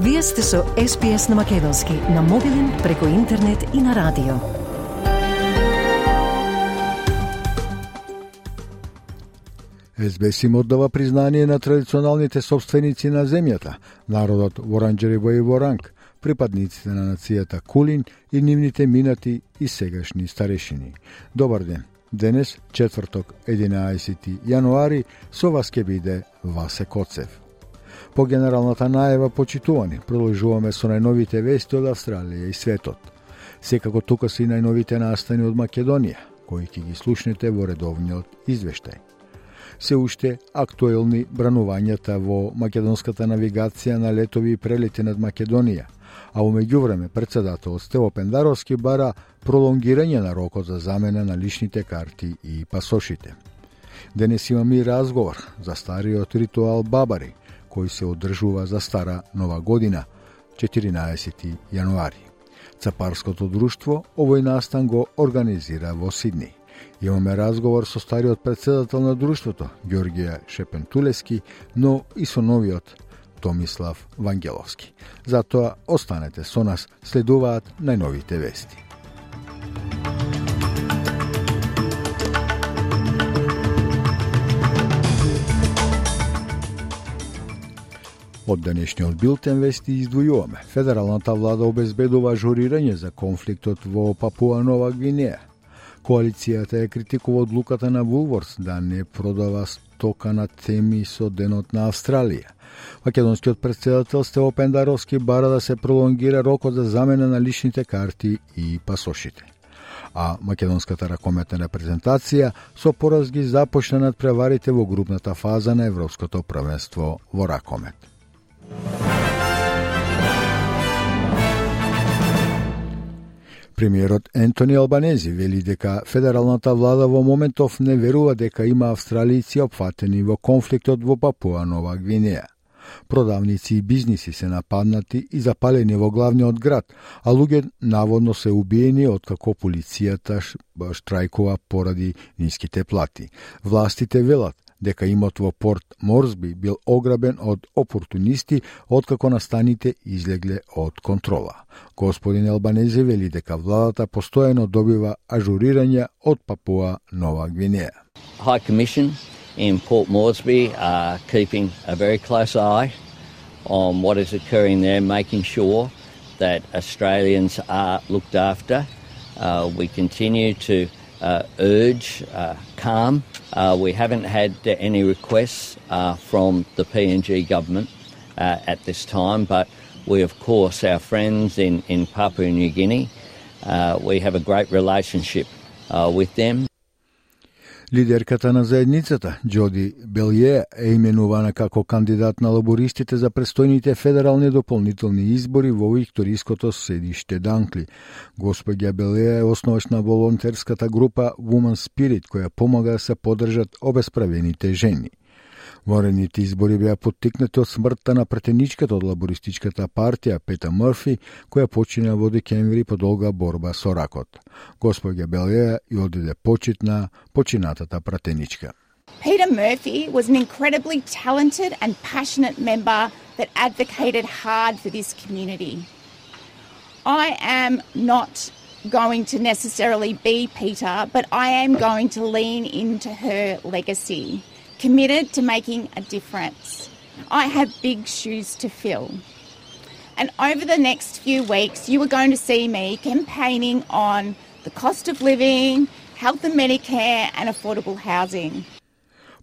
Вие сте со SPS на Македонски, на мобилен, преку интернет и на радио. СБС им оддава признание на традиционалните собственици на земјата, народот Воранџерево и Воранг, припадниците на нацијата Кулин и нивните минати и сегашни старешини. Добар ден. Денес, четврток, 11. јануари, со вас ке биде Васе Коцев. По генералната најава почитувани, продолжуваме со најновите вести од Австралија и светот. Секако тука се и најновите настани од Македонија, кои ќе ги слушнете во редовниот извештај. Се уште актуелни бранувањата во македонската навигација на летови и прелети над Македонија, а во меѓувреме председателот Стево Пендаровски бара пролонгирање на рокот за замена на личните карти и пасошите. Денес имаме и разговор за стариот ритуал Бабари, кој се одржува за стара нова година, 14 јануари. Цапарското друштво овој настан го организира во Сидни. Имаме разговор со стариот председател на друштвото, Ѓоргија Шепентулески, но и со новиот Томислав Вангеловски. Затоа останете со нас, следуваат најновите вести. Од денешниот билтен вести издвојуваме. Федералната влада обезбедува журирање за конфликтот во Папуа Нова Гвинеја. Коалицијата е критикува одлуката на Вулворс да не продава стока на теми со денот на Австралија. Македонскиот председател Стево Пендаровски бара да се пролонгира рокот за замена на личните карти и пасошите а македонската ракометна репрезентација со пораз ги започна над преварите во групната фаза на Европското првенство во ракомет. Премиерот Ентони Албанези вели дека федералната влада во моментов не верува дека има австралици опфатени во конфликтот во Папуа Нова Гвинеја. Продавници и бизниси се нападнати и запалени во главниот град, а луѓе наводно се убиени откако полицијата штрајкува поради ниските плати. Властите велат дека имот во порт Морсби бил ограбен од опортунисти откако настаните излегле од контрола. Господин Албанези вели дека владата постојано добива ажурирања од Папуа Нова Гвинеја. High Commission in Port Moresby are keeping a very close eye on what is occurring there, making sure that Australians are looked after. Uh, we continue to urge uh, calm. Uh, we haven't had any requests uh, from the PNG government uh, at this time, but we, of course, our friends in, in Papua New Guinea, we have a great relationship with them. Лидерката на заедницата, Джоди Белје, е именувана како кандидат на лабористите за престојните федерални дополнителни избори во викториското седиште Данкли. Господја Белје е основач на волонтерската група Woman Spirit, која помага да се поддржат обесправените жени. Морените избори беа поттикнати од смртта на претеничката од лабористичката партија Пета Мърфи, која почина во декември по долга борба со ракот. Господја Белеја и одиде почитна починатата пратеничка. Peter Murphy was an incredibly talented and passionate member that advocated hard for this community. I am not going to necessarily be Peter, but I am going to lean into her legacy. committed to making a difference. I have big shoes to fill. And over the next few weeks, you are going to see me campaigning on the cost of living, health and Medicare, and affordable housing.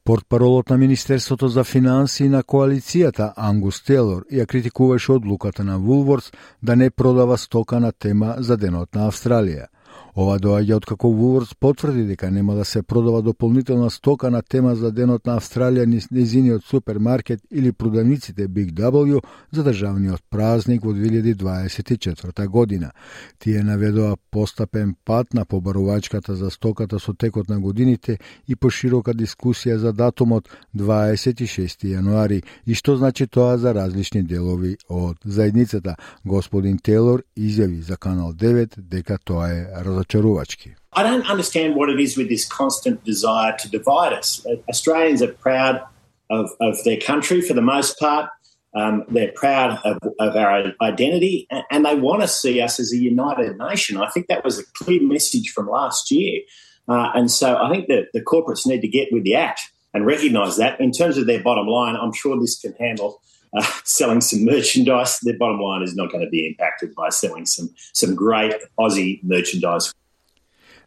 Портпаролот на Министерството за финансии на коалицијата Ангус Телор ја критикуваше одлуката на Вулворс да не продава стока на тема за денот на Австралија. Ова доаѓа од како Woolworths потврди дека нема да се продава дополнителна стока на тема за денот на Австралија низ незиниот супермаркет или продавниците Big W за државниот празник во 2024 година. Тие наведоа постапен пат на побарувачката за стоката со текот на годините и поширока дискусија за датумот 26 јануари и што значи тоа за различни делови од заедницата. Господин Тейлор изјави за Канал 9 дека тоа е разочарувачки. I don't understand what it is with this constant desire to divide us. Australians are proud of, of their country for the most part. Um, they're proud of, of, our identity and they want to see us as a united nation. I think that was a clear message from last year. Uh, and so I think that the corporates need to get with the act and recognise that. In terms of their bottom line, I'm sure this can handle uh, selling some merchandise. Their bottom line is not going to be impacted by selling some, some great Aussie merchandise.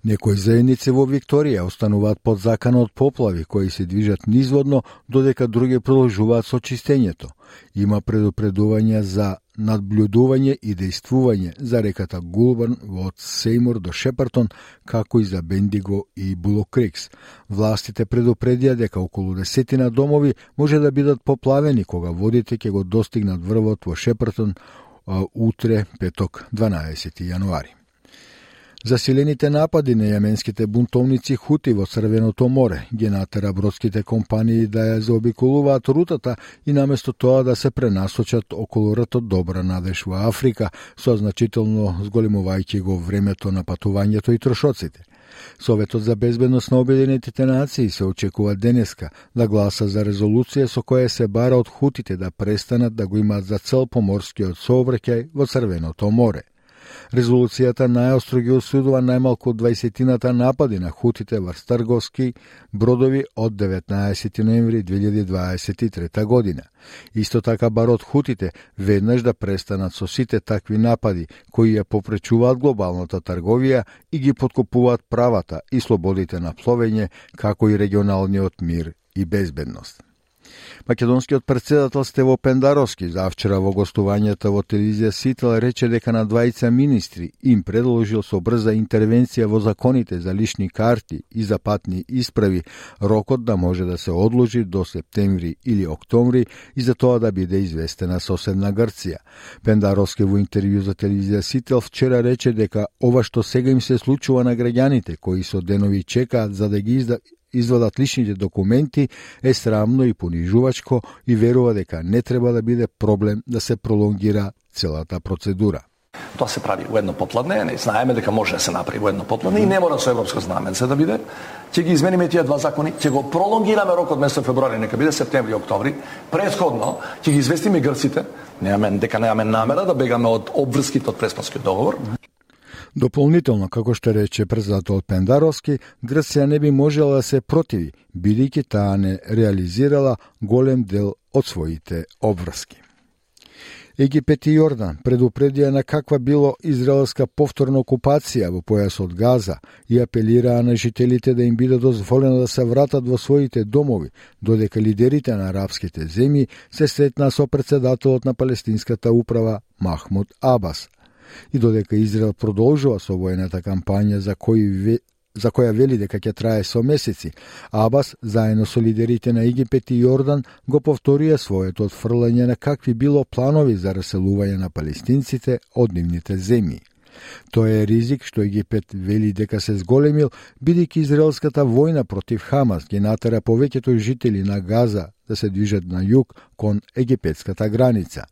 Некои заедници во Викторија остануваат под закана од поплави кои се движат низводно, додека други продолжуваат со чистењето. Има предупредување за надблюдување и дејствување за реката Гулбан од Сеймур до Шепартон, како и за Бендиго и Булокрикс. Властите предупредија дека околу десетина домови може да бидат поплавени кога водите ќе го достигнат врвот во Шепартон утре, петок, 12 јануари. Засилените напади на јаменските бунтовници Хути во Црвеното море ги натера бродските компании да ја заобиколуваат рутата и наместо тоа да се пренасочат околу ртот Добра надеж во Африка, со значително зголемувајќи го времето на патувањето и трошоците. Советот за безбедност на Обединетите нации се очекува денеска да гласа за резолуција со која се бара од хутите да престанат да го имаат за цел поморскиот сообраќај во Црвеното море. Резолуцијата најостро ги осудува најмалку 20-тината напади на хутите врз трговски бродови од 19 ноември 2023 година. Исто така барот хутите веднаш да престанат со сите такви напади кои ја попречуваат глобалната трговија и ги подкупуваат правата и слободите на пловење, како и регионалниот мир и безбедност. Македонскиот председател Стево Пендаровски завчера во гостувањето во телевизија Сител рече дека на двајца министри им предложил со брза интервенција во законите за лични карти и за патни исправи рокот да може да се одложи до септември или октомври и за тоа да биде известена соседна Грција. Пендаровски во интервју за телевизија Сител вчера рече дека ова што сега им се случува на граѓаните кои со денови чекаат за да ги изда извадат личните документи е срамно и понижувачко и верува дека не треба да биде проблем да се пролонгира целата процедура. Тоа се прави во едно попладне, не знаеме дека може да се направи во едно попладне и не мора со европско знаменце да биде. Ќе ги измениме тие два закони, ќе го пролонгираме рокот месец февруари, нека биде септември, октомври. Предходно ќе ги известиме грците, немаме дека немаме намера да бегаме од обврските од Преспанскиот договор. Дополнително, како што рече председател Пендаровски, Грција не би можела да се противи, бидејќи таа не реализирала голем дел од своите обврски. Египет и Јордан предупредија на каква било израелска повторна окупација во појасот Газа и апелираа на жителите да им биде дозволено да се вратат во своите домови, додека лидерите на арапските земји се сретнаа со председателот на палестинската управа Махмуд Абас – и додека Израел продолжува со војната кампања за кој за која вели дека ќе трае со месеци, Абас, заедно со лидерите на Египет и Јордан, го повторија своето отфрлање на какви било планови за раселување на палестинците од нивните земји. Тоа е ризик што Египет вели дека се зголемил, бидејќи израелската војна против Хамас ги натера повеќето жители на Газа да се движат на југ кон египетската граница.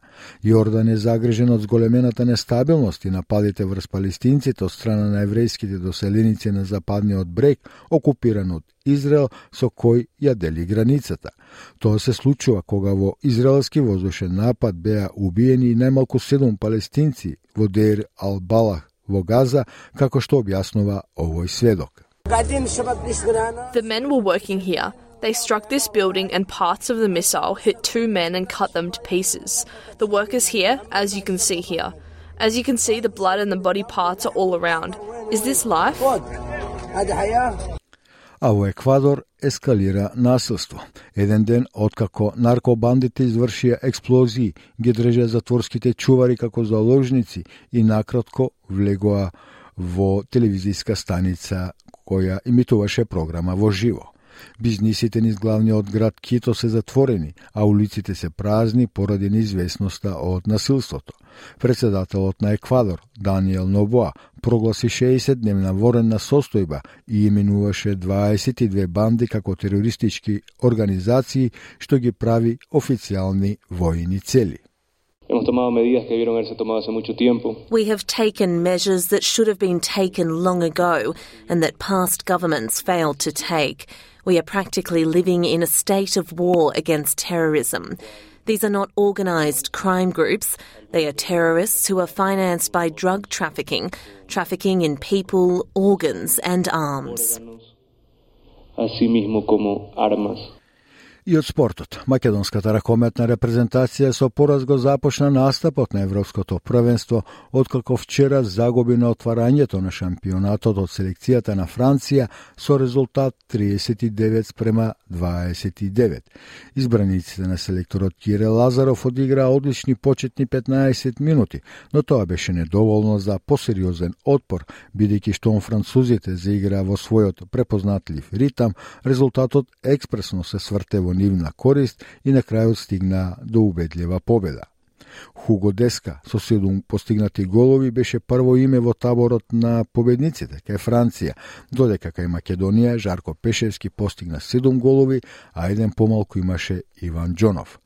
Јордан е загрежен од зголемената нестабилност и нападите врз палестинците од страна на еврејските доселеници на западниот брег, окупиран од Израел, со кој ја дели границата. Тоа се случува кога во израелски воздушен напад беа убиени најмалку седум палестинци во Дейр Ал-Балах во Газа, како што објаснува овој сведок. The men were working here They struck this building and parts of the missile hit two men and cut them to pieces. The workers here, as you can see here. As you can see, the blood and the body parts are all around. Is this life? а во Еквадор ескалира насилство. Еден ден откако наркобандите извршија експлозии, ги држа затворските чувари како заложници и накратко влегоа во телевизиска станица која имитуваше програма во живо. Бизнисите низ главниот град Кито се затворени, а улиците се празни поради неизвестноста од насилството. Председателот на Еквадор, Даниел Нобоа, прогласи 60-дневна воренна состојба и именуваше 22 банди како терористички организации, што ги прави официјални војни цели. Hemos tomado medidas que debieron haberse tomado hace mucho tiempo. We have taken measures that should have been taken long ago and that past governments failed to take. We are practically living in a state of war against terrorism. These are not organised crime groups. They are terrorists who are financed by drug trafficking, trafficking in people, organs, and arms. И од спортот, македонската ракометна репрезентација со пораз го започна настапот на Европското првенство, откако вчера загуби на отварањето на шампионатот од селекцијата на Франција со резултат 39 спрема 29. Избраниците на селекторот Кире Лазаров одигра одлични почетни 15 минути, но тоа беше недоволно за посериозен отпор, бидејќи што французите заиграа во својот препознатлив ритам, резултатот експресно се сврте во нивна корист и на крајот стигна до убедлива победа. Хуго Деска со седум постигнати голови беше прво име во таборот на победниците кај Франција, додека кај Македонија Жарко Пешевски постигна седум голови, а еден помалку имаше Иван Џонов.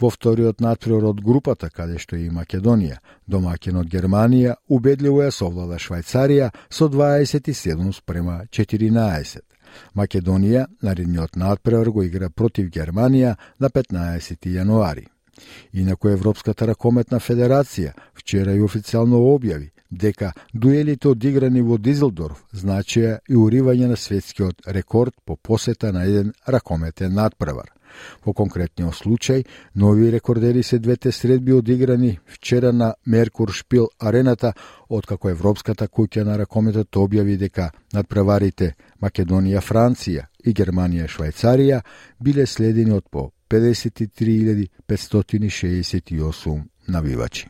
Во вториот натпревар од групата, каде што и Македонија, домаќен од Германија, убедливо ја совлада Швајцарија со 27 спрема 14. Македонија наредниот надпревар го игра против Германија на 15 јануари. Инаку Европската ракометна федерација вчера и официјално објави дека дуелите одиграни во Дизелдорф значеа и уривање на светскиот рекорд по посета на еден ракометен надпревар. Во конкретниот случај, нови рекордери се двете средби одиграни вчера на Меркур Шпил арената, откако Европската куќа на ракометот објави дека надпреварите Македонија Франција и Германија Швајцарија биле следени од по 53.568 навивачи.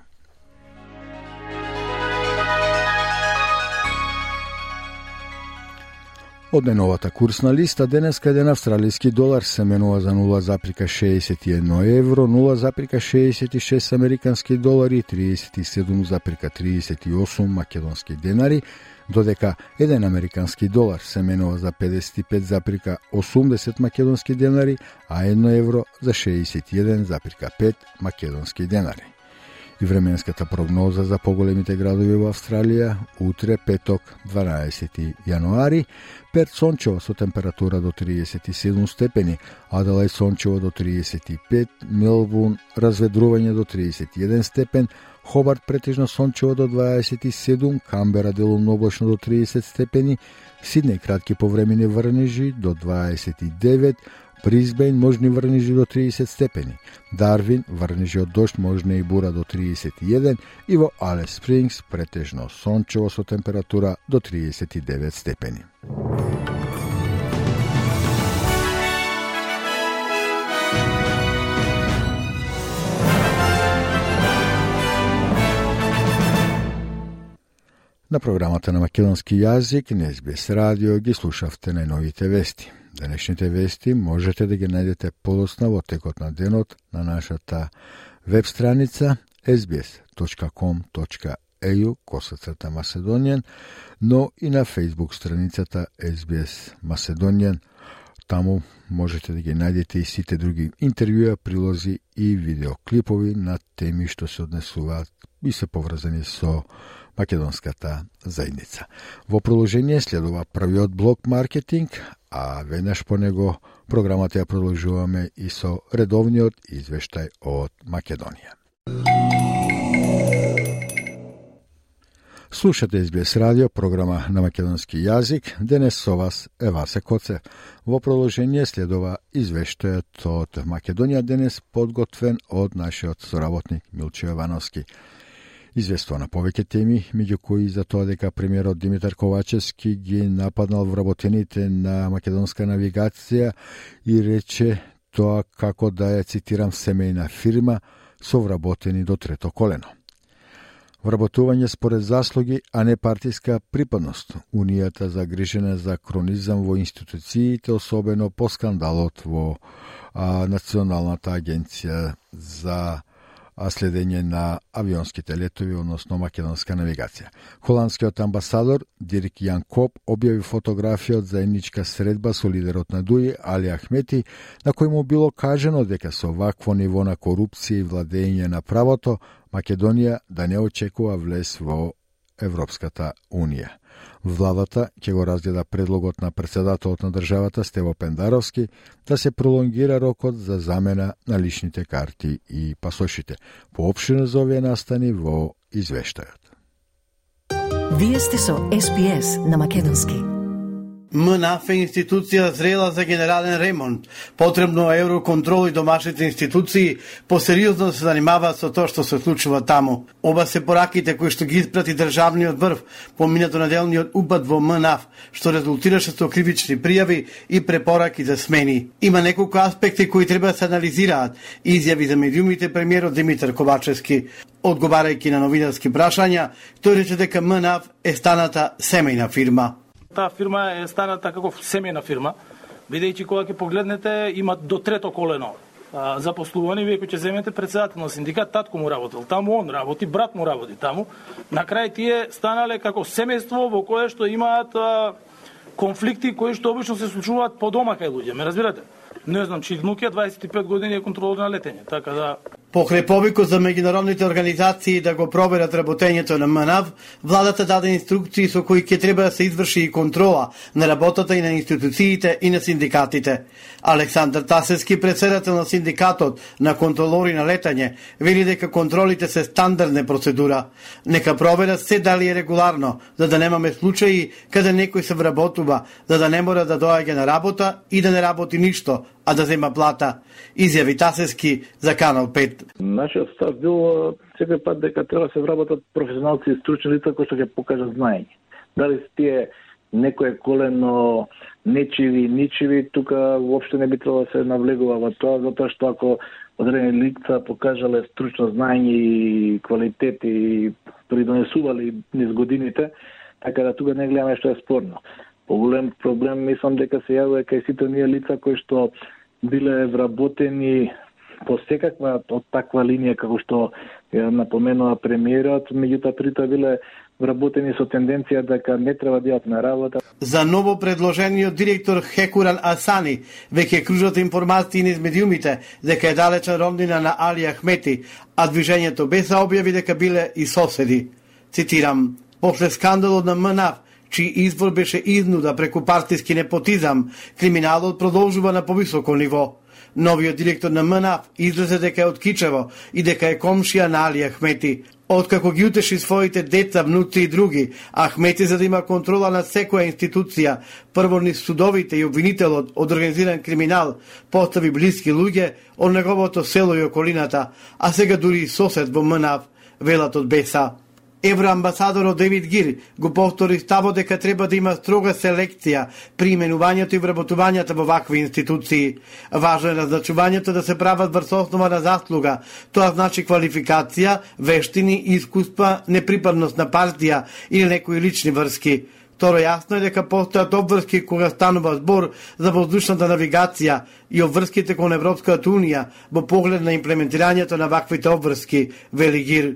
Од неновата курсна листа денеска еден австралиски долар се менува за 0,61 евро, 0,66 американски долари 37,38 македонски денари, додека еден американски долар се менува за 55,80 македонски денари, а 1 евро за 61,5 македонски денари и временската прогноза за поголемите градови во Австралија утре петок 12 јануари Перт сончево со температура до 37 степени, Аделај сончево до 35, Мелбун разведрување до 31 степен, Хобарт претежно сончево до 27, Камбера делумно облачно до 30 степени, Сиднеј кратки повремени врнежи до 29, Призбен можни врнежи до 30 степени, Дарвин врнежи од дошт можна и бура до 31 и во Алес Спрингс претежно сончево со температура до 39 степени. На програмата на македонски јазик на СБС радио ги слушавте најновите вести. Денешните вести можете да ги најдете полосна во текот на денот на нашата веб страница sbs.com.eu косацрта Маседонијан, но и на Facebook страницата SBS Маседонијан. Таму можете да ги најдете и сите други интервјуа, прилози и видеоклипови на теми што се однесуваат и се поврзани со македонската заедница. Во продолжение следува првиот блок маркетинг, а веднаш по него програмата ја продолжуваме и со редовниот извештај од Македонија. Слушате СБС радио, програма на македонски јазик. Денес со вас е Васе Коце. Во продолжение следува извештајот од Македонија денес подготвен од нашиот соработник Милчо Јовановски известува на повеќе теми, меѓу кои за тоа дека премиерот Димитар Ковачевски ги нападнал вработените на македонска навигација и рече тоа како да ја цитирам семејна фирма со вработени до трето колено. Вработување според заслуги, а не партиска припадност. Унијата загрижена за кронизам во институциите, особено по скандалот во а, Националната агенција за следење на авионските летови, односно македонска навигација. Холандскиот амбасадор Дирк Јан Коп објави фотографија од заедничка средба со лидерот на ДУИ Али Ахмети, на кој му било кажено дека со вакво ниво на корупција и владење на правото, Македонија да не очекува влез во Европската Унија. Владата ќе го разгледа предлогот на председателот на државата Стево Пендаровски да се пролонгира рокот за замена на личните карти и пасошите. Поопштено за овие настани во извештајот. Вие сте со СПС на Македонски. МНАФ е институција зрела за генерален ремонт. Потребно е евроконтрол и домашните институции посериозно да се занимаваат со тоа што се случува таму. Оба се пораките кои што ги испрати државниот врв по минато неделниот упад во МНАФ, што резултираше со кривични пријави и препораки за смени. Има неколку аспекти кои треба да се анализираат, изјави за медиумите премиерот Димитар Ковачевски. Одговарајќи на новинарски прашања, тој рече дека МНАФ е станата семејна фирма. Таа фирма е станата како семејна фирма, бидејќи кога ќе погледнете има до трето колено запослувани, вие ќе земете председател на синдикат, татко му работел таму, он работи, брат му работи таму. На крај тие станале како семејство во кое што имаат а, конфликти кои што обично се случуваат по дома кај луѓе, ме разбирате? Не знам, чи е 25 години е контролор на летење, така да Покрај повикот за меѓународните организации да го проверат работењето на МНАВ, владата даде инструкции со кои ќе треба да се изврши и контрола на работата и на институциите и на синдикатите. Александар Тасески, председател на синдикатот на контролори на летање, вели дека контролите се стандардна процедура. Нека проверат се дали е регуларно, за да немаме случаи каде некој се вработува, за да не мора да доаѓа на работа и да не работи ништо, а да зема плата, изјави Тасески за Канал 5. Нашиот став бил секој пат дека треба да се вработат професионалци и стручни лица кои што ќе покажат знаење. Дали тие некое колено нечиви, ничиви, тука воопшто не би требало да се навлегува во тоа, затоа што ако одредени лица покажале стручно знаење и квалитет и придонесували низ годините, така да тука не гледаме што е спорно. Поголем проблем мислам дека се јавува кај сите оние лица кои што биле вработени по секаква од таква линија како што ја напоменува премиерот, меѓутоа притоа биле вработени со тенденција дека не треба да јат на работа. За ново предложениот директор Хекуран Асани веќе кружат информации низ медиумите дека е далечен роднина на Али Ахмети, а движењето Беса објави дека биле и соседи. Цитирам, после скандалот на МНАФ, чиј извор беше изнуда преку партиски непотизам, криминалот продолжува на повисоко ниво. Новиот директор на МНАФ излезе дека е од Кичево и дека е комшија на Али Ахмети. Откако ги утеши своите деца, внуци и други, Ахмети за да има контрола над секоја институција, прво ни судовите и обвинителот од организиран криминал, постави блиски луѓе од неговото село и околината, а сега дури и сосед во МНАВ, велат од Беса. Евроамбасадорот Девид Гир го повтори ставо дека треба да има строга селекција при именувањето и вработувањето во вакви институции. Важно е назначувањето да се прават врз основа на заслуга. Тоа значи квалификација, вештини, искуства, неприпадност на партија или некои лични врски. Второ јасно е дека постојат обврски кога станува збор за воздушната навигација и обврските кон Европската Унија во поглед на имплементирањето на ваквите обврски, вели Гир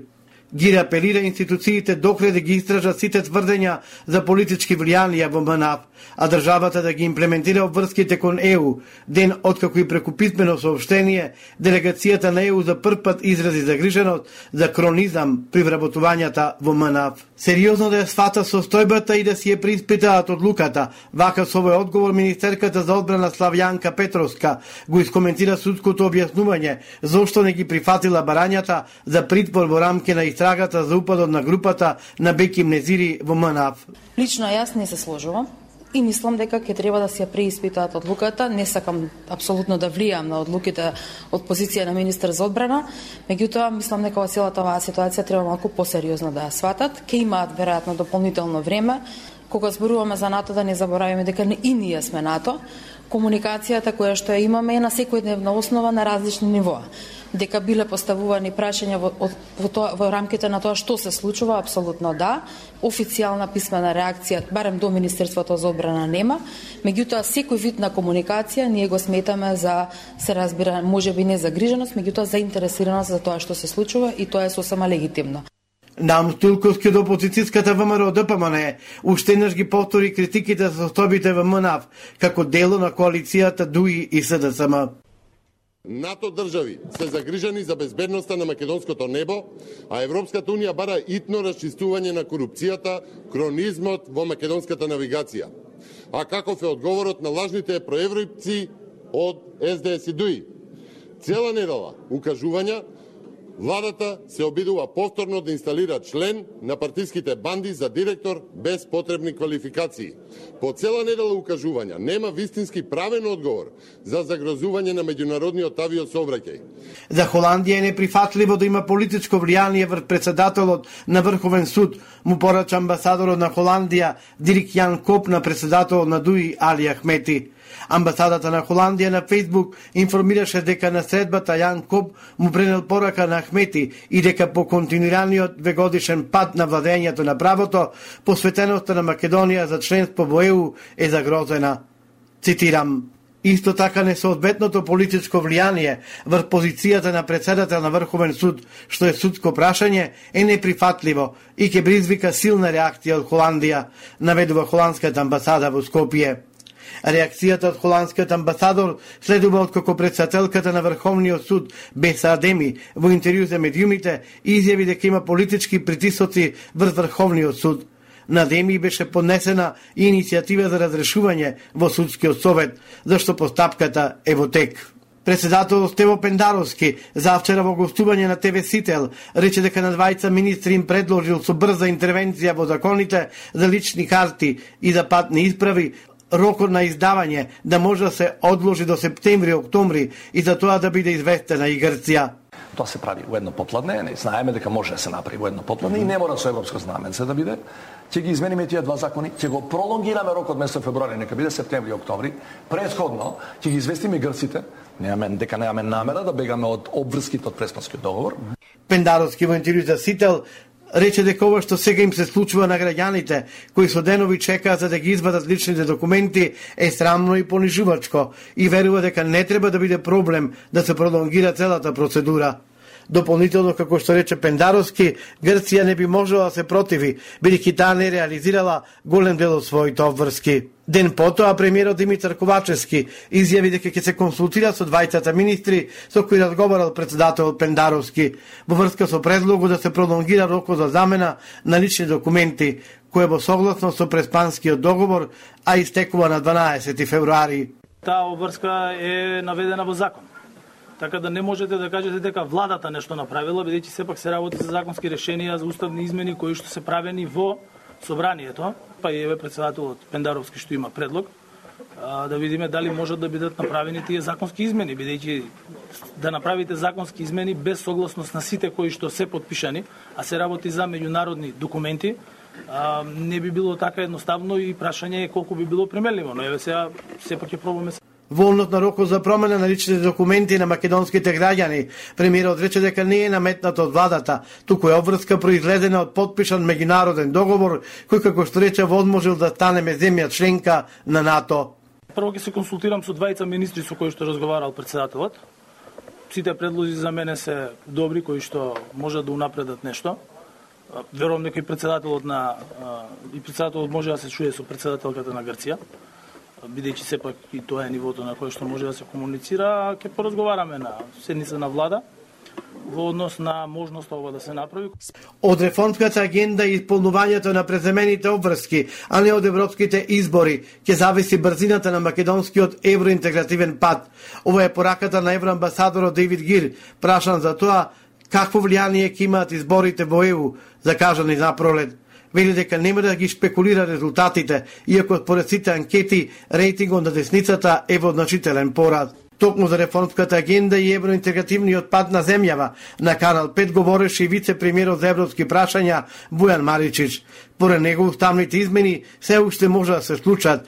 ги апелира институциите докре да ги истражат сите тврдења за политички влијанија во МНАП, а државата да ги имплементира обврските кон ЕУ, ден откако и преку писмено сообштение, делегацијата на ЕУ за прв пат изрази загриженост за кронизам при вработувањата во МНАФ. Сериозно да ја свата состојбата и да си ја приспитаат одлуката, вака со овој одговор министерката за одбрана Славјанка Петровска го искоментира судското објаснување зошто не ги прифатила барањата за притвор во рамки на истрагата за упадот на групата на Беки Мнезири во МНАФ. Лично јас не се сложувам и мислам дека ќе треба да се ја преиспитаат одлуката. Не сакам апсолутно да влијам на одлуките од позиција на министер за одбрана, меѓутоа мислам дека во целата оваа ситуација треба малку посериозно да ја сватат. Ке имаат веројатно дополнително време кога зборуваме за НАТО да не забораваме дека и ние сме НАТО, комуникацијата која што ја имаме е на секојдневна основа на различни нивоа дека биле поставувани прашања во, во, тоа, во рамките на тоа што се случува, апсолутно да. Официјална писмена реакција, барем до Министерството за обрана нема, меѓутоа секој вид на комуникација ние го сметаме за, се разбира, може би не загриженост, меѓутоа заинтересираност за тоа што се случува и тоа е сосема легитимно. Нам Тилковски до опозицијската ВМРО да ДПМН уште еднаш ги повтори критиките за сотобите во МНАВ како дело на коалицијата ДУИ и СДСМ. НАТО држави се загрижени за безбедноста на македонското небо, а Европската Унија бара итно расчистување на корупцијата, кронизмот во македонската навигација. А каков е одговорот на лажните проевропци од СДС и ДУИ? Цела недела укажувања Владата се обидува повторно да инсталира член на партиските банди за директор без потребни квалификации. По цела недела укажувања нема вистински правен одговор за загрозување на меѓународниот авиосообраќај. За Холандија е неприфатливо да има политичко влијание врз председателот на Врховен суд, му порача амбасадорот на Холандија Дирик Јан Коп на председателот на ДУИ Али Ахмети. Амбасадата на Холандија на Фейсбук информираше дека на средбата Јан Коб му пренел порака на Ахмети и дека по континуираниот двегодишен пад на владењето на правото, посветеноста на Македонија за членство во ЕУ е загрозена. Цитирам, Исто така несоодветното политичко влијание врз позицијата на председател на Врховен суд, што е судско прашање, е неприфатливо и ќе призвика силна реакција од Холандија, наведува холандската амбасада во Скопје. Реакцијата од холандскиот амбасадор следува од како председателката на Врховниот суд Беса Адеми во интервју за медиумите изјави дека има политички притисоци врз Врховниот суд. На Деми беше поднесена и иницијатива за разрешување во судскиот совет, зашто постапката е во тек. Председател Стево Пендаровски завчера во гостување на ТВ Сител рече дека на двајца министри им предложил со брза интервенција во законите за лични карти и за патни исправи рокот на издавање да може да се одложи до септември-октомври и за тоа да биде известена и Грција. Тоа се прави во едно попладне, не знаеме дека може да се направи во едно попладне и не мора со европско знаменце да биде. Ќе ги измениме тие два закони, ќе го пролонгираме рокот месец февруари, нека биде септември октомври. Предходно ќе ги известиме грците, немаме дека немаме намера да бегаме од обврските од Преспанскиот договор. Пендаровски во интервју за Сител рече дека ова што сега им се случува на граѓаните кои со денови чекаат за да ги извадат личните документи е срамно и понижувачко и верува дека не треба да биде проблем да се пролонгира целата процедура. Дополнително, како што рече Пендаровски, Грција не би можела да се противи, бидејќи таа не реализирала голем дел од своите обврски. Ден потоа премиерот Димитар Ковачевски изјави дека ќе се консултира со двајцата министри со кои разговарал председател Пендаровски во врска со предлогот да се пролонгира рокот за замена на лични документи, кој во согласно со преспанскиот договор, а истекува на 12 февруари. Таа обврска е наведена во закон. Така да не можете да кажете дека владата нешто направила, бидејќи сепак се работи за законски решенија за уставни измени кои што се правени во собранието, па и еве председателот Пендаровски што има предлог, а, да видиме дали можат да бидат направени тие законски измени, бидејќи да направите законски измени без согласност на сите кои што се подпишани, а се работи за меѓународни документи, а, не би било така едноставно и прашање е колку би било примеливо, но еве сега сепак ќе пробаме Волнот на рокот за промена на личните документи на македонските граѓани, премиерот рече дека не е наметнат од владата, туку е обврска произлезена од подпишан меѓународен договор, кој како што рече возможил да станеме земја членка на НАТО. Прво ќе се консултирам со двајца министри со кои што разговарал председателот. Сите предлози за мене се добри, кои што можат да унапредат нешто. Верувам дека и председателот на и председателот може да се чуе со председателката на Грција бидејќи сепак и тоа е нивото на кое што може да се комуницира, ќе поразговараме на седница на влада во однос на можноста ова да се направи. Од реформската агенда и исполнувањето на преземените обврски, а не од европските избори, ќе зависи брзината на македонскиот евроинтегративен пат. Ова е пораката на евроамбасадорот Дейвид Гир, прашан за тоа какво влијание ќе имаат изборите во ЕУ, закажани за пролет вели дека нема да ги спекулира резултатите, иако според сите анкети рейтингот на десницата е во значителен порад. Токму за реформската агенда и евроинтегративниот пат на земјава, на Канал 5 говореше и вице-премиерот за европски прашања Бујан Маричич. Поред него уставните измени се уште може да се случат,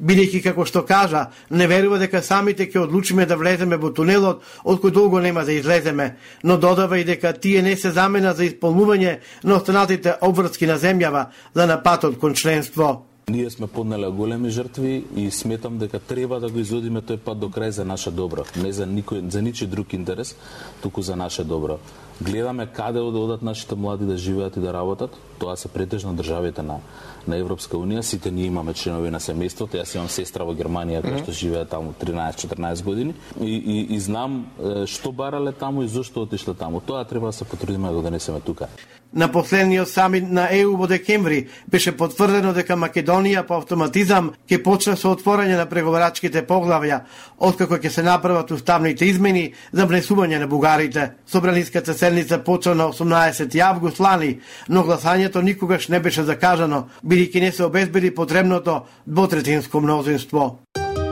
бидејќи како што кажа, не верува дека самите ќе одлучиме да влеземе во тунелот, од кој долго нема да излеземе, но додава и дека тие не се замена за исполнување на останатите обврски на земјава за напатот кон членство. Ние сме поднеле големи жртви и сметам дека треба да го изодиме тој пат до крај за наше добро, не за никој за ничи друг интерес, туку за наше добро. Гледаме каде да одат нашите млади да живеат и да работат. Тоа се претежно државите на на Европска унија. Сите ние имаме членови на семејството. Јас имам сестра во Германија која што живее таму 13-14 години и, и, и знам што барале таму и зошто отишле таму. Тоа треба да се потрудиме да го донесеме тука. На последниот самит на ЕУ во декември беше потврдено дека Македонија по автоматизам ќе почне со отворање на преговарачките поглавја, откако ќе се направат уставните измени за внесување на бугарите. Собраниската седница почна на 18 август лани, но гласањето никогаш не беше закажано, бидејќи не се обезбеди потребното двотретинско мнозинство.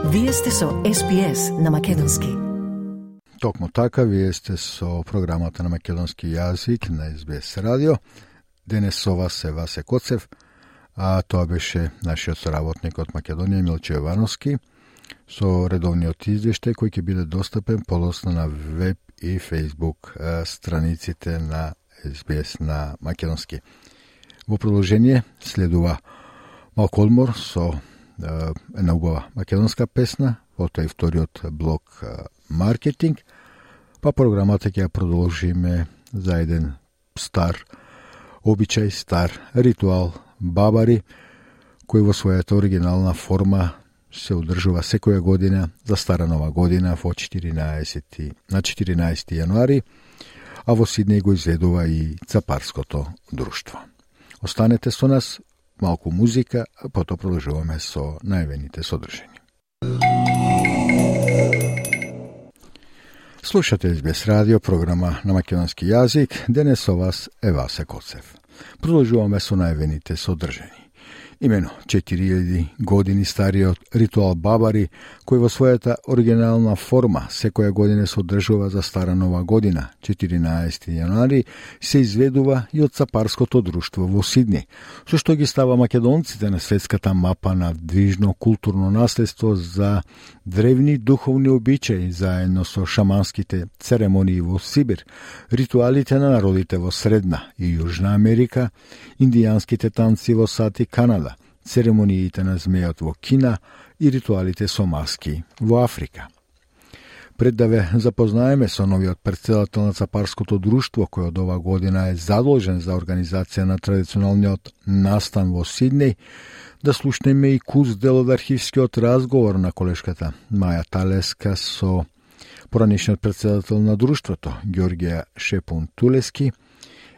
Вие сте со СПС на Македонски. Токму така, вие сте со програмата на македонски јазик на СБС радио. Денес со вас е Васе Коцев, а тоа беше нашиот соработник од Македонија Милче Јовановски со редовниот извештај кој ќе биде достапен подоцна на веб и фейсбук страниците на СБС на македонски. Во продолжение следува малку одмор со една убава македонска песна, потоа и вториот блок маркетинг, па програмата ќе ја продолжиме за еден стар обичај, стар ритуал бабари, кој во својата оригинална форма се одржува секоја година за Стара Нова година во 14, на 14 јануари, а во Сиднеј го изведува и Цапарското друштво. Останете со нас, малку музика, а потоа продолжуваме со најавените содржини. Слушате СБС радио, програма на македонски јазик. Денес со вас е Васе Коцев. Продолжуваме со најавените содржини. Имено 4000 години стариот ритуал Бабари, кој во својата оригинална форма секоја година се одржува за Стара Нова година, 14 јануари, се изведува и од Сапарското друштво во Сидни, со што ги става македонците на светската мапа на движно културно наследство за древни духовни обичаи заедно со шаманските церемонии во Сибир, ритуалите на народите во Средна и Јужна Америка, индијанските танци во Сати Канада, церемониите на змејот во Кина и ритуалите со маски во Африка. Пред да ве запознаеме со новиот председател на Цапарското друштво, кој од ова година е задолжен за организација на традиционалниот настан во Сиднеј, да слушнеме и куз дел од архивскиот разговор на колешката Маја Талеска со поранешниот председател на друштвото, Георгија Шепун Тулески,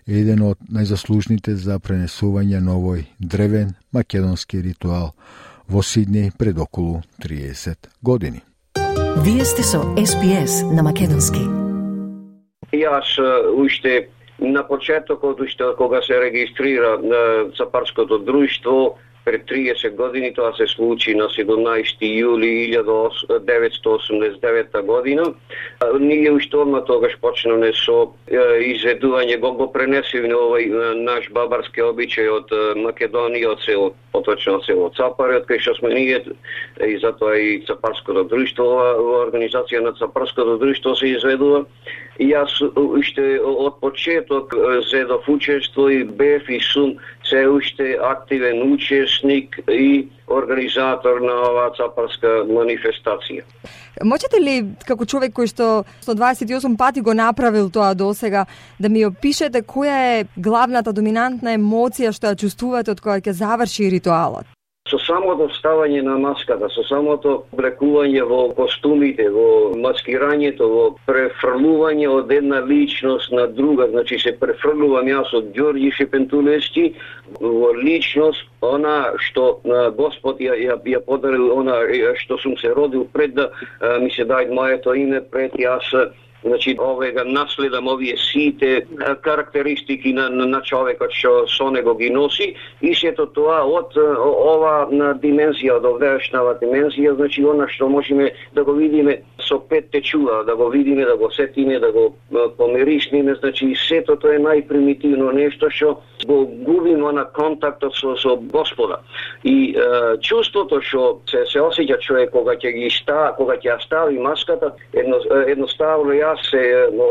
еден од најзаслужните за пренесување на овој древен македонски ритуал во Сиднеј пред околу 30 години. Вие сте со СПС на македонски. Јас уште на почетокот, уште кога се регистрира Цапарското друштво, пред 30 години, тоа се случи на 17 јули 1989 година. Ние уште одма тогаш почнаме со изведување, го, го пренесивме овој наш бабарски обичај од Македонија, од село, поточно од село Цапаре, од кај што сме ние, и затоа и Цапарското друштво, ова организација на Цапарското друштво се изведува. И јас уште од почеток зедов учество и бев и сум се уште активен учесник и организатор на оваа цапарска манифестација. Можете ли, како човек кој што 128 пати го направил тоа до сега да ми опишете која е главната доминантна емоција што ја чувствувате од која ќе заврши ритуалот? Со самото ставање на маската, со самото облекување во костумите, во маскирањето, во префрлување од една личност на друга, значи се префрлувам јас од Ѓорѓи Шепентулевски во личност она што Господ ја, ја, ја подарил, она што сум се родил пред да ми се дај моето име, пред јас Значи, овега да наследам овие сите карактеристики на, на, на човекот што со него ги носи и сето тоа од ова на димензија, од овдешнава димензија, значи она што можеме да го видиме со петте чула, да го видиме, да го сетиме, да го помиришниме, значи сето тоа е најпримитивно нешто што го губиме на контактот со, со Господа. И е, чувството што се, се осеќа човек кога ќе ги ста, кога ќе стави маската, едно, едноставно ја јас се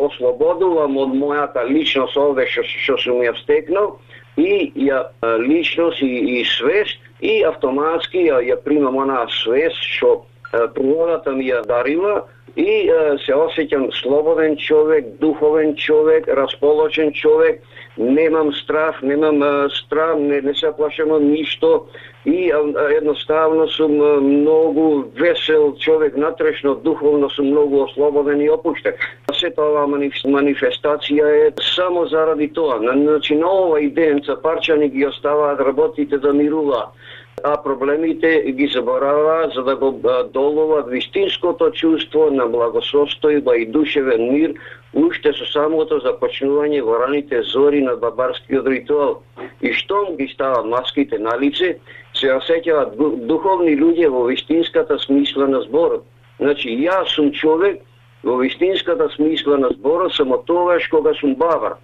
ослободувам од мојата личност овде што, што сум ја стекнал и ја личност и, и свест и автоматски ја, ја примам она свест што природата ми ја дарила и се осеќам слободен човек, духовен човек, расположен човек, немам страх, немам страх, не, не се плашам од ништо и едноставно сум многу весел човек, натрешно, духовно сум многу ослободен и опуштен. Сета оваа манифестација е само заради тоа. Значи, на овој ден цапарчани ги оставаат работите да мируваат а проблемите ги заборава за да го долува вистинското чувство на благосостојба и душевен мир уште со самото започнување во раните зори на бабарскиот ритуал. И штом ги стават маските на лице, се осеќават духовни луѓе во вистинската смисла на зборот. Значи, јас сум човек во вистинската смисла на зборот само тогаш кога сум бабар.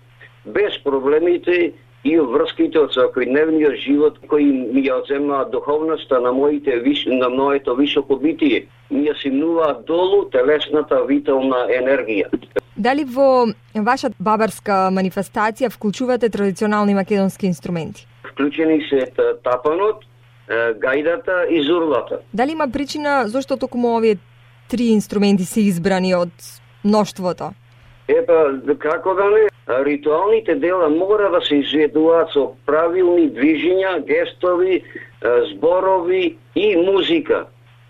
Без проблемите и врските од секојдневниот живот кои ми ја земаат духовноста на моите на моето високо битие. Ми ја симнуваат долу телесната витална енергија. Дали во вашата бабарска манифестација вклучувате традиционални македонски инструменти? Вклучени се тапанот, гајдата и зурлата. Дали има причина зошто токму овие три инструменти се избрани од мноштвото? Епа, како да не, ритуалните дела мора да се изведуваат со правилни движења, гестови, зборови и музика.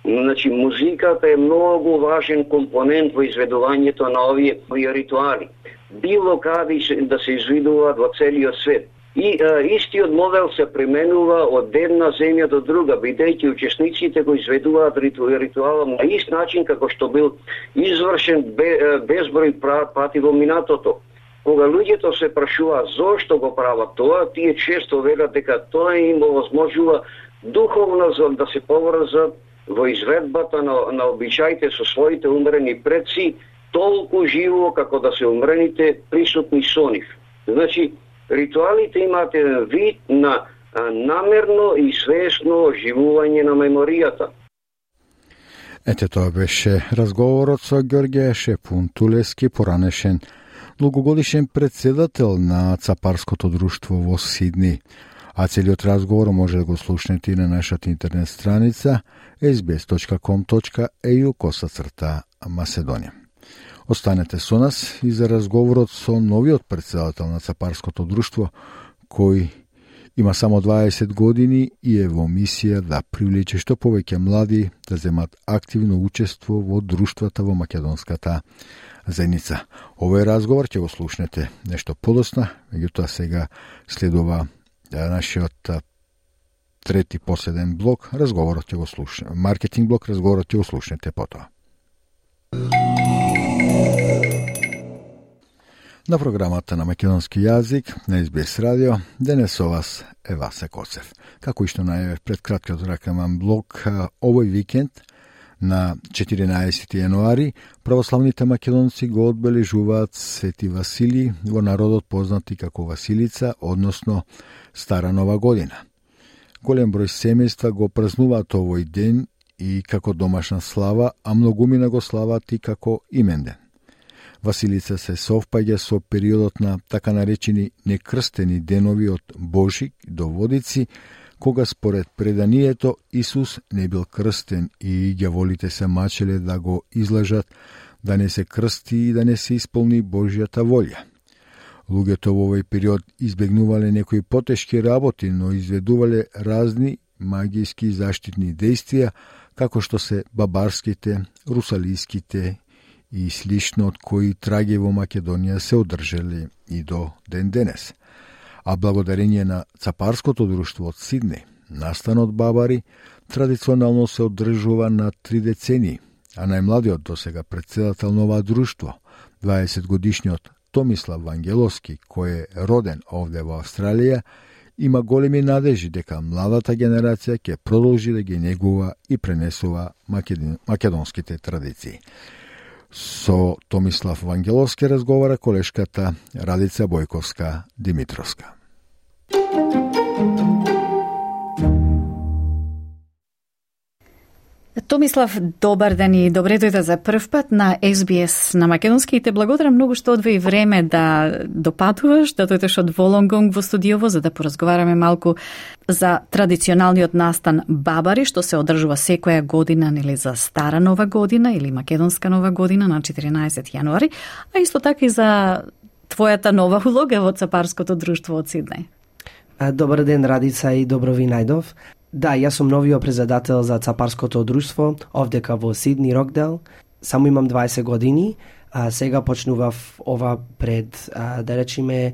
Значи, музиката е многу важен компонент во изведувањето на овие, ритуали. Било каде да се изведуваат во целиот свет. И е, истиот модел се применува од една земја до друга, бидејќи учесниците го изведуваат риту, ритуалот на ист начин како што бил извршен безброј пати во минатото. Кога луѓето се прашуваат зошто го прават тоа, тие често велат дека тоа им овозможува духовно за да се поврзат во изведбата на, на обичаите со своите умрени предци толку живо како да се умрените присутни со нив. Значи, ритуалите имаат еден вид на намерно и свесно оживување на меморијата. Ете тоа беше разговорот со Георгија Шепун Тулески, поранешен долгогодишен председател на Цапарското друштво во Сидни. А целиот разговор може да го слушнете и на нашата интернет страница sbs.com.eu косацрта Маседонија. Останете со нас и за разговорот со новиот председател на Цапарското друштво, кој има само 20 години и е во мисија да привлече што повеќе млади да земат активно учество во друштвата во македонската заедница. Овој разговор ќе го слушнете нешто подосна, меѓутоа сега следува нашиот трети последен блок, разговорот ќе го слушнете, маркетинг блок, разговорот ќе го слушнете потоа. На програмата на македонски јазик на СБС радио денес со вас е Васе Коцев. Како и што најавив пред краткиот ракаман блок, овој викенд – На 14 јануари православните македонци го одбележуваат Свети Васили во народот познати како Василица, односно Стара Нова година. Голем број семејства го празнуваат овој ден и како домашна слава, а многумина го слават и како имен ден. Василица се совпаѓа со периодот на така наречени некрстени денови од Божик до Водици, кога според преданието Исус не бил крстен и ѓаволите се мачеле да го излажат да не се крсти и да не се исполни Божјата волја. Луѓето во овој период избегнувале некои потешки работи, но изведувале разни магијски заштитни действија, како што се бабарските, русалиските и слично од кои траги во Македонија се одржали и до ден денес – а благодарение на Цапарското друштво од Сидне, настанот Бабари традиционално се одржува на три децени, а најмладиот до сега председател на ова друштво, 20 годишниот Томислав Вангеловски, кој е роден овде во Австралија, има големи надежи дека младата генерација ќе продолжи да ги негува и пренесува македонските традиции. Со Томислав Вангеловски разговара колешката Радица Бојковска Димитровска. Томислав, добар ден и добре дојде за прв пат на SBS на Македонски и те благодарам многу што одвои време да допатуваш, да дојдеш од Волонгонг во студиово за да поразговараме малку за традиционалниот настан Бабари што се одржува секоја година нели за Стара Нова година или Македонска Нова година на 14 јануари, а исто така и за твојата нова улога во Цапарското друштво од Сиднеј. Добар ден, Радица и добро ви најдов. Да, јас сум новиот председател за Цапарското друштво, овдека во Сидни, Рокдел. Само имам 20 години, а сега почнував ова пред, а, да речиме,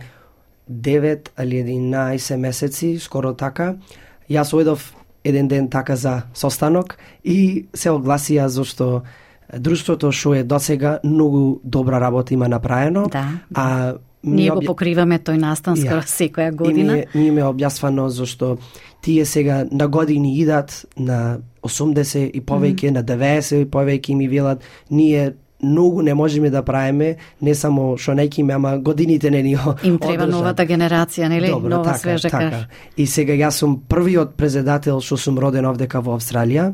9 или 11 месеци, скоро така. Јас ојдов еден ден така за состанок и се огласија зашто друштвото што е досега многу добра работа има направено. Да. А Ние го покриваме тој настан скоро секоја година. И ми ме објаснано зашто тие сега на години идат на 80 и повеќе, mm -hmm. на 90 и повеќе ми велат ние многу не можеме да правиме, не само што неки ама годините не ни Им треба одржат. новата генерација, нели? Добро, Нова така, свежа така. крв. И сега јас сум првиот председател што сум роден овдека во Австралија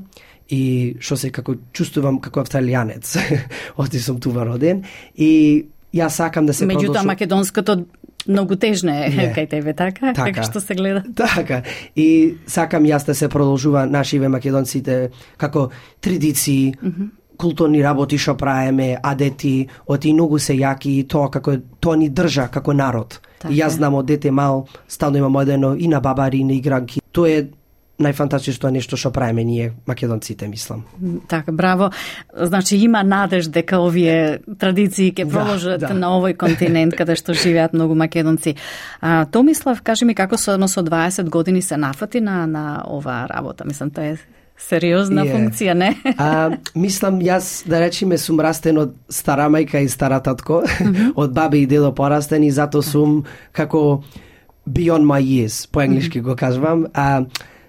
и што се како чувствувам како австралијанец. Оти сум тува роден и јас сакам да се Меѓутоа продолжу... македонското многу тежно е Не. кај тебе, така? Така. Како што се гледа? Така. И сакам јас да се продолжува нашиве македонците како традиции, културни работи што правиме, адети, оти многу се јаки и тоа како тоа ни држа како народ. Така и јас знам од дете мал, стално имам одено и на бабари, и на игранки. Тоа е најфантастично нешто што правиме ние македонците, мислам. Така, браво. Значи има надеж дека овие традиции ќе Да, продолжат да. на овој континент каде што живеат многу македонци. А, Томислав, кажи ми како со од 20 години се нафати на на оваа работа? Мислам тоа е сериозна Е. функција, не? А, мислам, јас, да речеме, сум растен од стара мајка и стара татко, од бабе и дедо порастен и затоа сум како beyond my years, по енглишки го кажувам. А,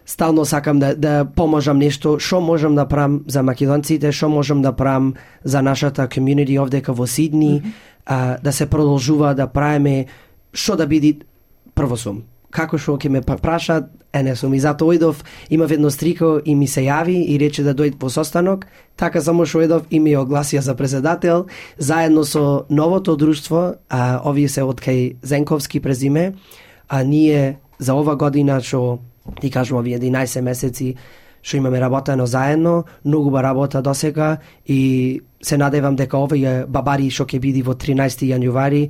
стално сакам да, да поможам нешто, што можам да правам за македонците, што можам да правам за нашата community овдека во Сидни, а, да се продолжува да правиме што да биде прво сум. Како што ќе ме па- прашаат, е не сум. И затоа ојдов, имав едно стрико и ми се јави и рече да дојде по состанок. Така само што ојдов и ми огласија за председател, заедно со новото друштво, а, овие се од кај Зенковски презиме, а ние за ова година што ти кажувам овие 11 месеци што имаме работено заедно, многу ба работа досега и се надевам дека овие бабари што ќе биде во 13 јануари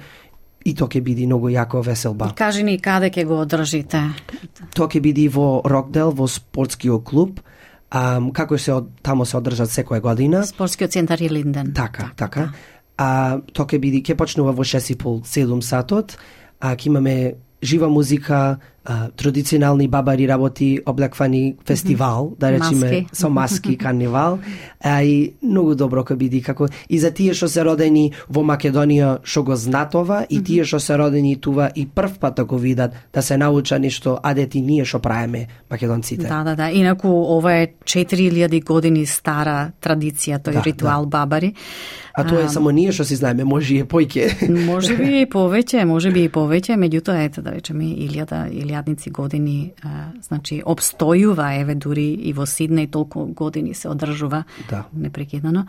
и тоа ќе биде многу јако веселба. Кажи ни каде ќе го одржите? Тоа ќе биде во Рокдел, во спортскиот клуб, а, како се од, тамо се одржат секоја година. Спортскиот центар и Линден. Така, така. А тоа ќе биде ќе почнува во 6:30-7 сатот, а ќе имаме жива музика, а, традиционални бабари работи, облаквани фестивал, да речеме Маски. со маски карнивал, а и многу добро ќе биде како и за тие што се родени во Македонија што го знаат ова и тие што се родени тува и прв пат да го видат, да се науча нешто адети ние што правиме македонците. Да, да, да. Инаку ова е 4000 години стара традиција, тој Да, ритуал бабари. А тоа е само ние што си знаеме, може и е појќе. Може би и повеќе, може би и повеќе, меѓутоа ете да речеме илјада илјадници години, а, значи обстојува еве дури и во Сиднеј толку години се одржува Да. непрекидано.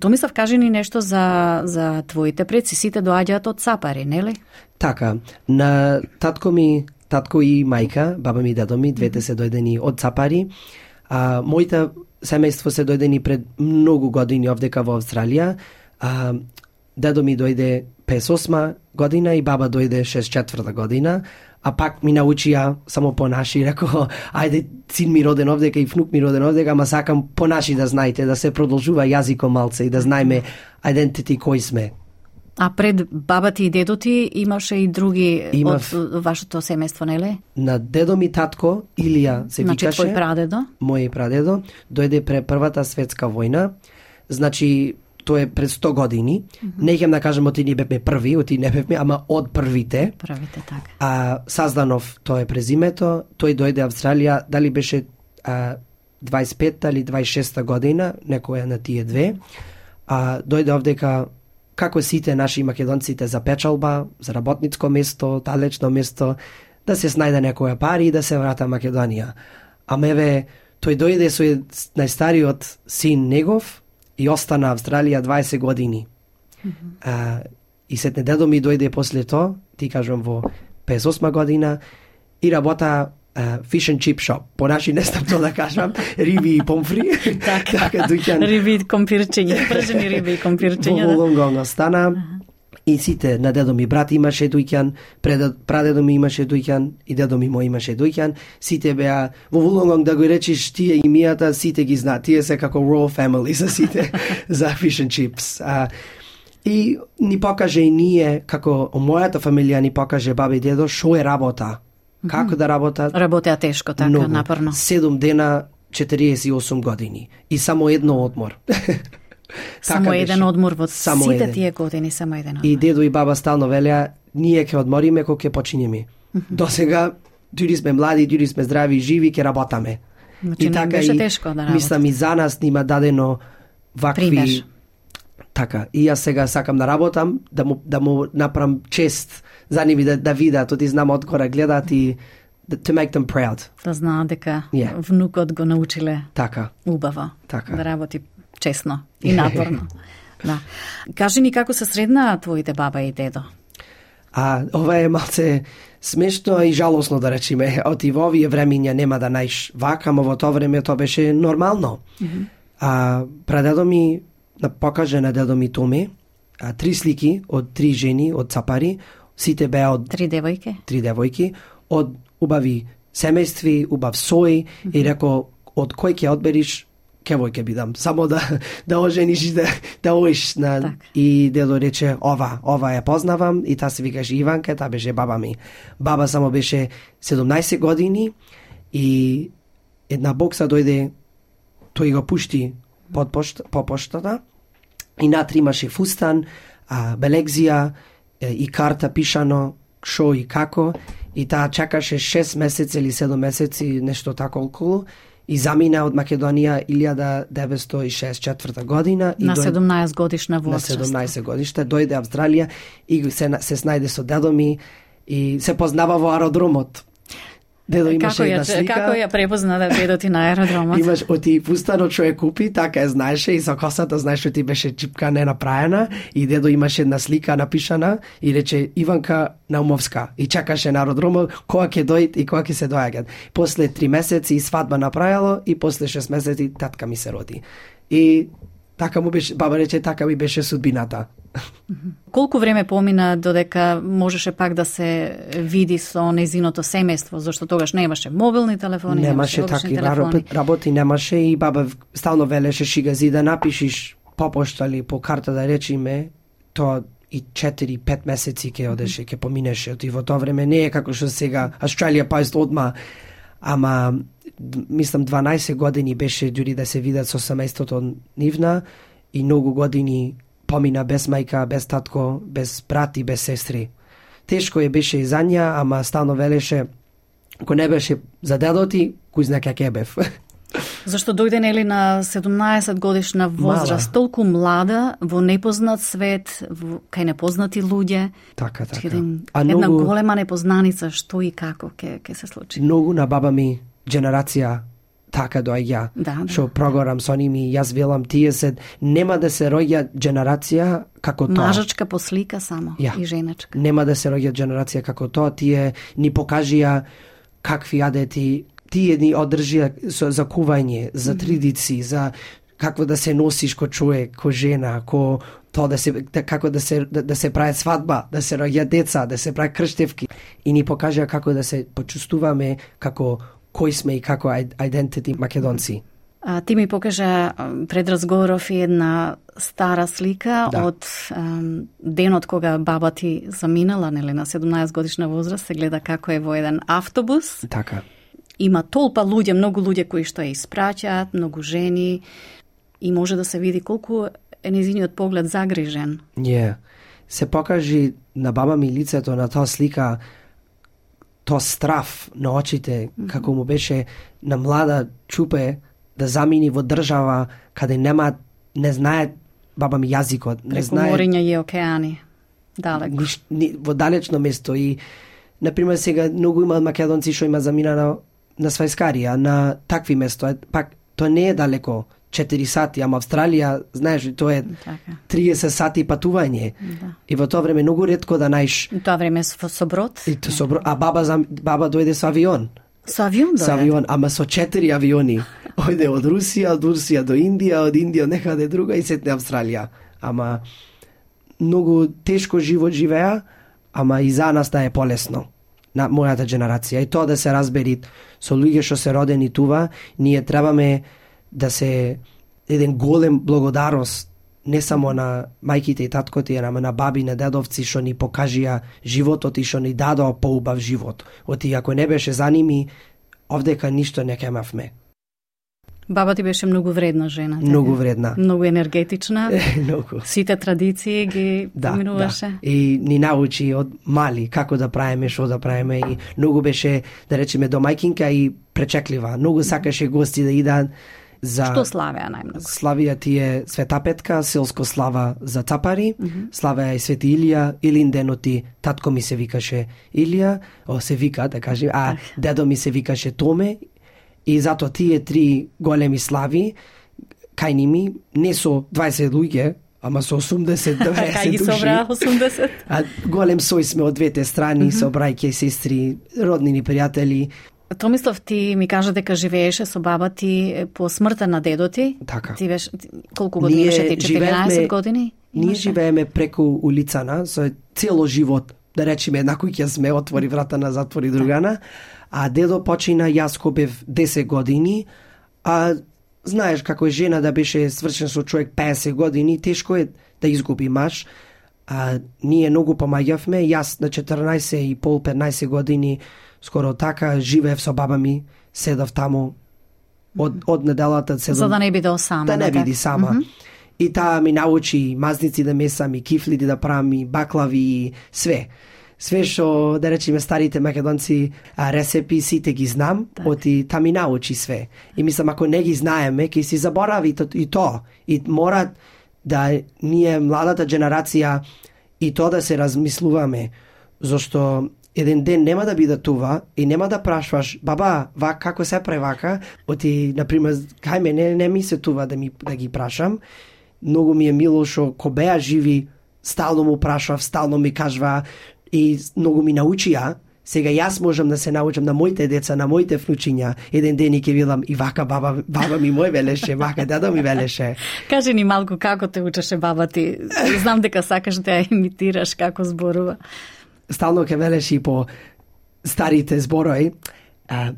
Томислав, кажи ни нешто за за твоите предци, сите доаѓаат од Сапари, нели? Така, на татко ми, татко и мајка, баба ми и дедо ми, двете се дојдени од Цапари. А, моите семејство се дојдени пред многу години овдека во Австралија. А, дедо ми дојде 58 година и баба дојде 64 година, а пак ми научија само по наши, реко, ајде, син ми роден овдека и внук ми роден овдека, ама сакам по наши да знаете, да се продолжува јазиком малце и да знаеме identity кој сме. А пред баба ти и дедо ти имаше и други Имав. од вашето семејство, нели? На дедо ми татко, Илија се Значи викаше. твој прадедо? Мој прадедо дојде пре првата светска војна. Значи, тоа е пред 100 години. Mm -hmm. Не ќе да кажам оти не бевме први, оти не бевме, ама од првите. Првите, така. А Сазданов, тоа е презимето, тој дојде Австралија, дали беше а, 25-та или 26-та година, некоја на тие две. А дојде овдека како сите наши македонците за печалба, за работницко место, далечно место, да се снајде некоја пари и да се врата Македонија. А меве, тој дојде со најстариот син негов и остана Австралија 20 години. Mm -hmm. а, и сетне дедо ми дојде после тоа, ти кажам во 58 година, и работа uh, fish and chip shop. По наши не знам тоа да кажам, риби и помфри. така, така дуќан. Риби и компирчиња, пржени риби и компирчиња. Во Волонгонг да. остана. И сите на дедо ми брат имаше дуќан, прадедо ми имаше дуќан и дедо ми мој имаше дуќан. Сите беа во Вулонгонг да го речиш тие имијата, сите ги знаат. Тие се како royal family за сите за fish and chips. А, и ни покаже и ние, како мојата фамилија ни покаже баба и дедо, шо е работа како да работат. Работеа тешко, така, Многу. напорно. 7 дена, 48 години и само едно одмор. само така еден одмор во само сите еден. тие години, само еден одмор. И дедо и баба стално велеа, ние ќе одмориме кога ќе почињеме. До сега, дури сме млади, дури сме здрави живи, ќе работаме. Значи, и така беше и, тешко да работат. Мислам и за нас нима дадено вакви Пример. Така, и јас сега сакам да работам, да му, да му направам чест за нив да, да видат, оти знам одгора гледат и to make them proud. Да знаат дека yeah. внукот го научиле така. убаво така. да работи честно и напорно. да. Кажи ни како се средна твоите баба и дедо? А, ова е малце смешно и жалосно да речеме. Оти во овие времиња нема да најш вака, во тоа време тоа беше нормално. Mm -hmm. А, прадедо ми покаже на дедо ми Томе а, три слики од три жени од Цапари, Сите беа од три девојки. Три девојки од убави семејстви, убав сој mm -hmm. и реко од кој ќе одбериш кевој ќе бидам. Само да да ожениш и да да оиш на так. и дедо рече ова, ова ја познавам и та се викаше Иванка, та беше баба ми. Баба само беше 17 години и една бокса дојде тој го пушти под пошта, по поштата и натри имаше фустан, а, белегзија, и карта пишано шо и како и таа чакаше 6 месеци или 7 месеци нешто тако околу и замина од Македонија 1964 година и на 17 годишна возраст. На 17 годишна дојде Австралија и се се снајде со дедо ми и се познава во аеродромот. Дедо имаше како една слика. Како ја препозна да дедо ти на аеродромот? Имаш оти пустанот што ја купи, така ја знаеше и со косата знаеш што ти беше чипка не направена и дедо имаше една слика напишана и рече Иванка Наумовска и чакаше на аеродромот кога ќе дојд и кога ќе се доаѓат. После три месеци и свадба направило и после шест месеци татка ми се роди. И така му беше, баба рече, така ми беше судбината. Колку време помина додека можеше пак да се види со незиното семејство, зашто тогаш не имаше мобилни телефони, немаше такви телефони. работи, немаше и баба стално велеше шигази да напишиш по пошта или по карта да речиме, тоа и 4-5 месеци ќе одеше, ќе поминеше. И во тоа време не е како што сега Австралија Пост одма, ама мислам 12 години беше дури да се видат со семејството нивна и многу години помина без мајка, без татко, без брат и без сестри. Тешко е беше и за неа, ама стано велеше, ако не беше за дедоти, кој зна како бев. Зашто дојде нели на 17 годишна возраст, Мала. толку млада, во непознат свет, во, кај непознати луѓе. Така, така. Един, а една многу, голема непознаница, што и како ќе ќе се случи. Многу на баба ми генерација така доаѓа да, да, што прогорам со ними јас велам тие се нема да се роѓа генерација како тоа мажачка послика само ja. и женачка нема да се роѓа генерација како тоа тие ни покажија какви адети тие ни одржија со за кување за традиции за како да се носиш ко човек ко жена ко тоа да се да, како да се да, да се прави свадба, да се роѓа деца, да се прави крштевки и ни покажа како да се почувствуваме како кои сме и како identity македонци. А, ти ми покажа пред разговоров една стара слика да. од ем, денот кога баба ти заминала, нели, на 17 годишна возраст, се гледа како е во еден автобус. Така. Има толпа луѓе, многу луѓе кои што ја испраќаат, многу жени и може да се види колку е низиниот поглед загрижен. Не. Се покажи на баба ми лицето на таа слика тоа страф на очите, mm -hmm. како му беше на млада чупе да замини во држава каде нема не знае баба ми јазикот, не Преку знае мориња и океани. Далеко. Ниш, ни, во далечно место и на пример сега многу има македонци што има замина на, на свајскарија, на такви место, пак тоа не е далеко 4 сати, ама Австралија, знаеш, тоа е Така. 30 сати патување. Да. И во тоа време многу ретко да најш тоа време со, со брод? и то со а баба зам, баба дојде со авион. Со авион Со дојде? авион, ама со четири авиони. Ојде од Русија, од Русија до Индија, од Индија некаде друга и сетне Австралија. Ама многу тешко живот живеа, ама и за нас да е полесно на мојата генерација. И тоа да се разбери со луѓе што се родени тува, ние требаме да се еден голем благодарност не само на мајките и таткоти, ама на баби, на дедовци што ни покажија животот и што ни дадоа поубав живот. Оти ако не беше за ними, овдека ништо не кемавме. Баба ти беше многу вредна жена. така? Многу вредна. Многу енергетична. Многу. Сите традиции ги Да, поминуваше. да. И ни научи од мали како да правиме, што да правиме и многу беше, да речеме, домајкинка и пречеклива. Многу сакаше гости да идат за Што славеа најмногу? Славија тие Света Петка, селско слава за цапари, славеа и Свети Илија, Илин деноти, татко ми се викаше Илија, о се вика, да кажем, а дедо ми се викаше Томе, и затоа тие три големи слави, кај ними, не со 20 луѓе, ама со 80 90 Кај ги души. собраа 80? А голем сој сме од двете страни, со брајке и сестри, роднини пријатели. Томислав, ти ми кажа дека живееше со баба ти по смртта на дедо ти. Така. Ти беше, ти- колку години беше ти? 14 години? Ние имаше? живееме преку улицана, со цело живот, да речеме, една куќа сме, отвори врата на затвори другана, а дедо почина, јас ко бев 10 години, а знаеш како е жена да беше свршен со човек 50 години, тешко е да изгуби маж, а ние многу помаѓавме, јас на 14 и пол 15 години скоро така живеев со баба ми, седав таму од, од неделата седам За да не биде осама. да не така? биди сама. Мгм. И таа ми научи мазници да месам и кифлиди да правам и баклави и све. Све што, да речеме, старите македонци а, рецепи, сите ги знам, оти та ми научи све. И мислам, ако не ги знаеме, ќе си заборави то, и то. И мора да ние, младата генерација, и то да се размислуваме, зашто еден ден нема да биде това и нема да прашваш баба, ва како се прави вака, оти на пример кај мене не ми се това да ми да ги прашам. Многу ми е мило што ко беа живи, стално му прашав, стално ми кажва и многу ми научија. Сега јас можам да се научам на моите деца, на моите внучиња. Еден ден и ќе видам и вака баба, баба ми мој велеше, вака дедо ми велеше. Кажи ни малку како те учеше баба ти. Знам дека сакаш да ја имитираш како зборува. стално ке велеш и по старите зборови, а,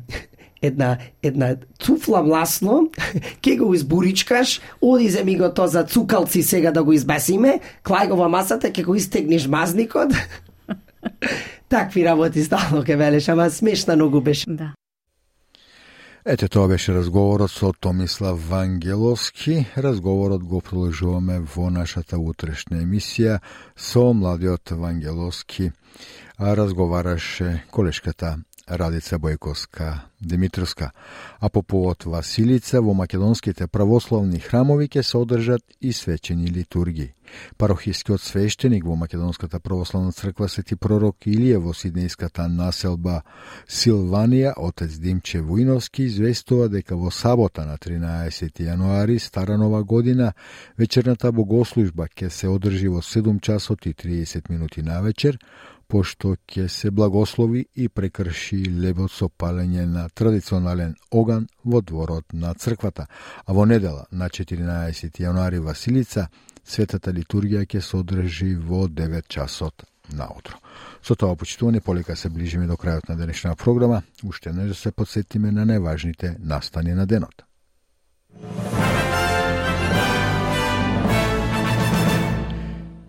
една, една цуфла мласно, ке го избуричкаш, оди земи го то за цукалци сега да го избесиме, клај го во масата, ке го истегнеш мазникот. Такви работи стално ке велеш, ама смешна многу беше. Да. Ете, тоа беше разговорот со Томислав Вангеловски. Разговорот го продолжуваме во нашата утрешна емисија со младиот Вангеловски. А разговараше колешката Радица Бојковска Димитровска. А по повод Василица во македонските православни храмови ќе се одржат и свечени литурги. Парохискиот свештеник во Македонската православна црква Свети пророк Илија во сиднејската населба Силванија, отец Димче Вујновски известува дека во сабота на 13 јануари, стара нова година, вечерната богослужба ќе се одржи во 7 часот и 30 минути на вечер, пошто ќе се благослови и прекрши лебот со палење на традиционален оган во дворот на црквата. А во недела на 14 јануари Василица, светата литургија ќе се одржи во 9 часот наутро. Со тоа почитување полека се ближиме до крајот на денешната програма, уште не да се подсетиме на најважните настани на денот.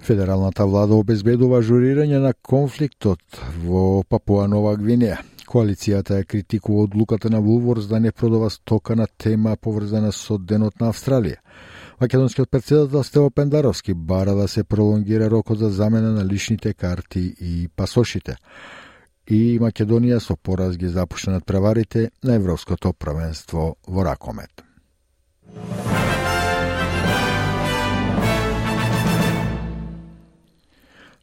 Федералната влада обезбедува журирање на конфликтот во Папуа Нова Гвинеја. Коалицијата ја критикува одлуката на Вулворс да не продава стока на тема поврзана со Денот на Австралија. Македонскиот председател Стево Пендаровски бара да се пролонгира рокот за замена на личните карти и пасошите. И Македонија со пораз ги запушна над преварите на Европското правенство во ракомет.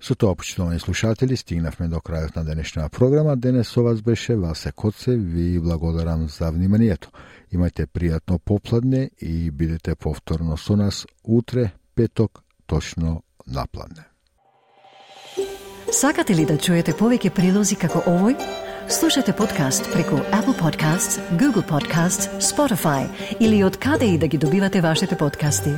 Со тоа, почитувани слушатели, стигнавме до крајот на денешната програма. Денес со вас беше Васе Коце. Ви благодарам за вниманието. Имајте пријатно попладне и бидете повторно со нас утре, петок, точно напладне. Сакате ли да чуете повеќе прилози како овој? Слушате подкаст преку Apple Podcasts, Google Podcasts, Spotify или од каде и да ги добивате вашите подкасти.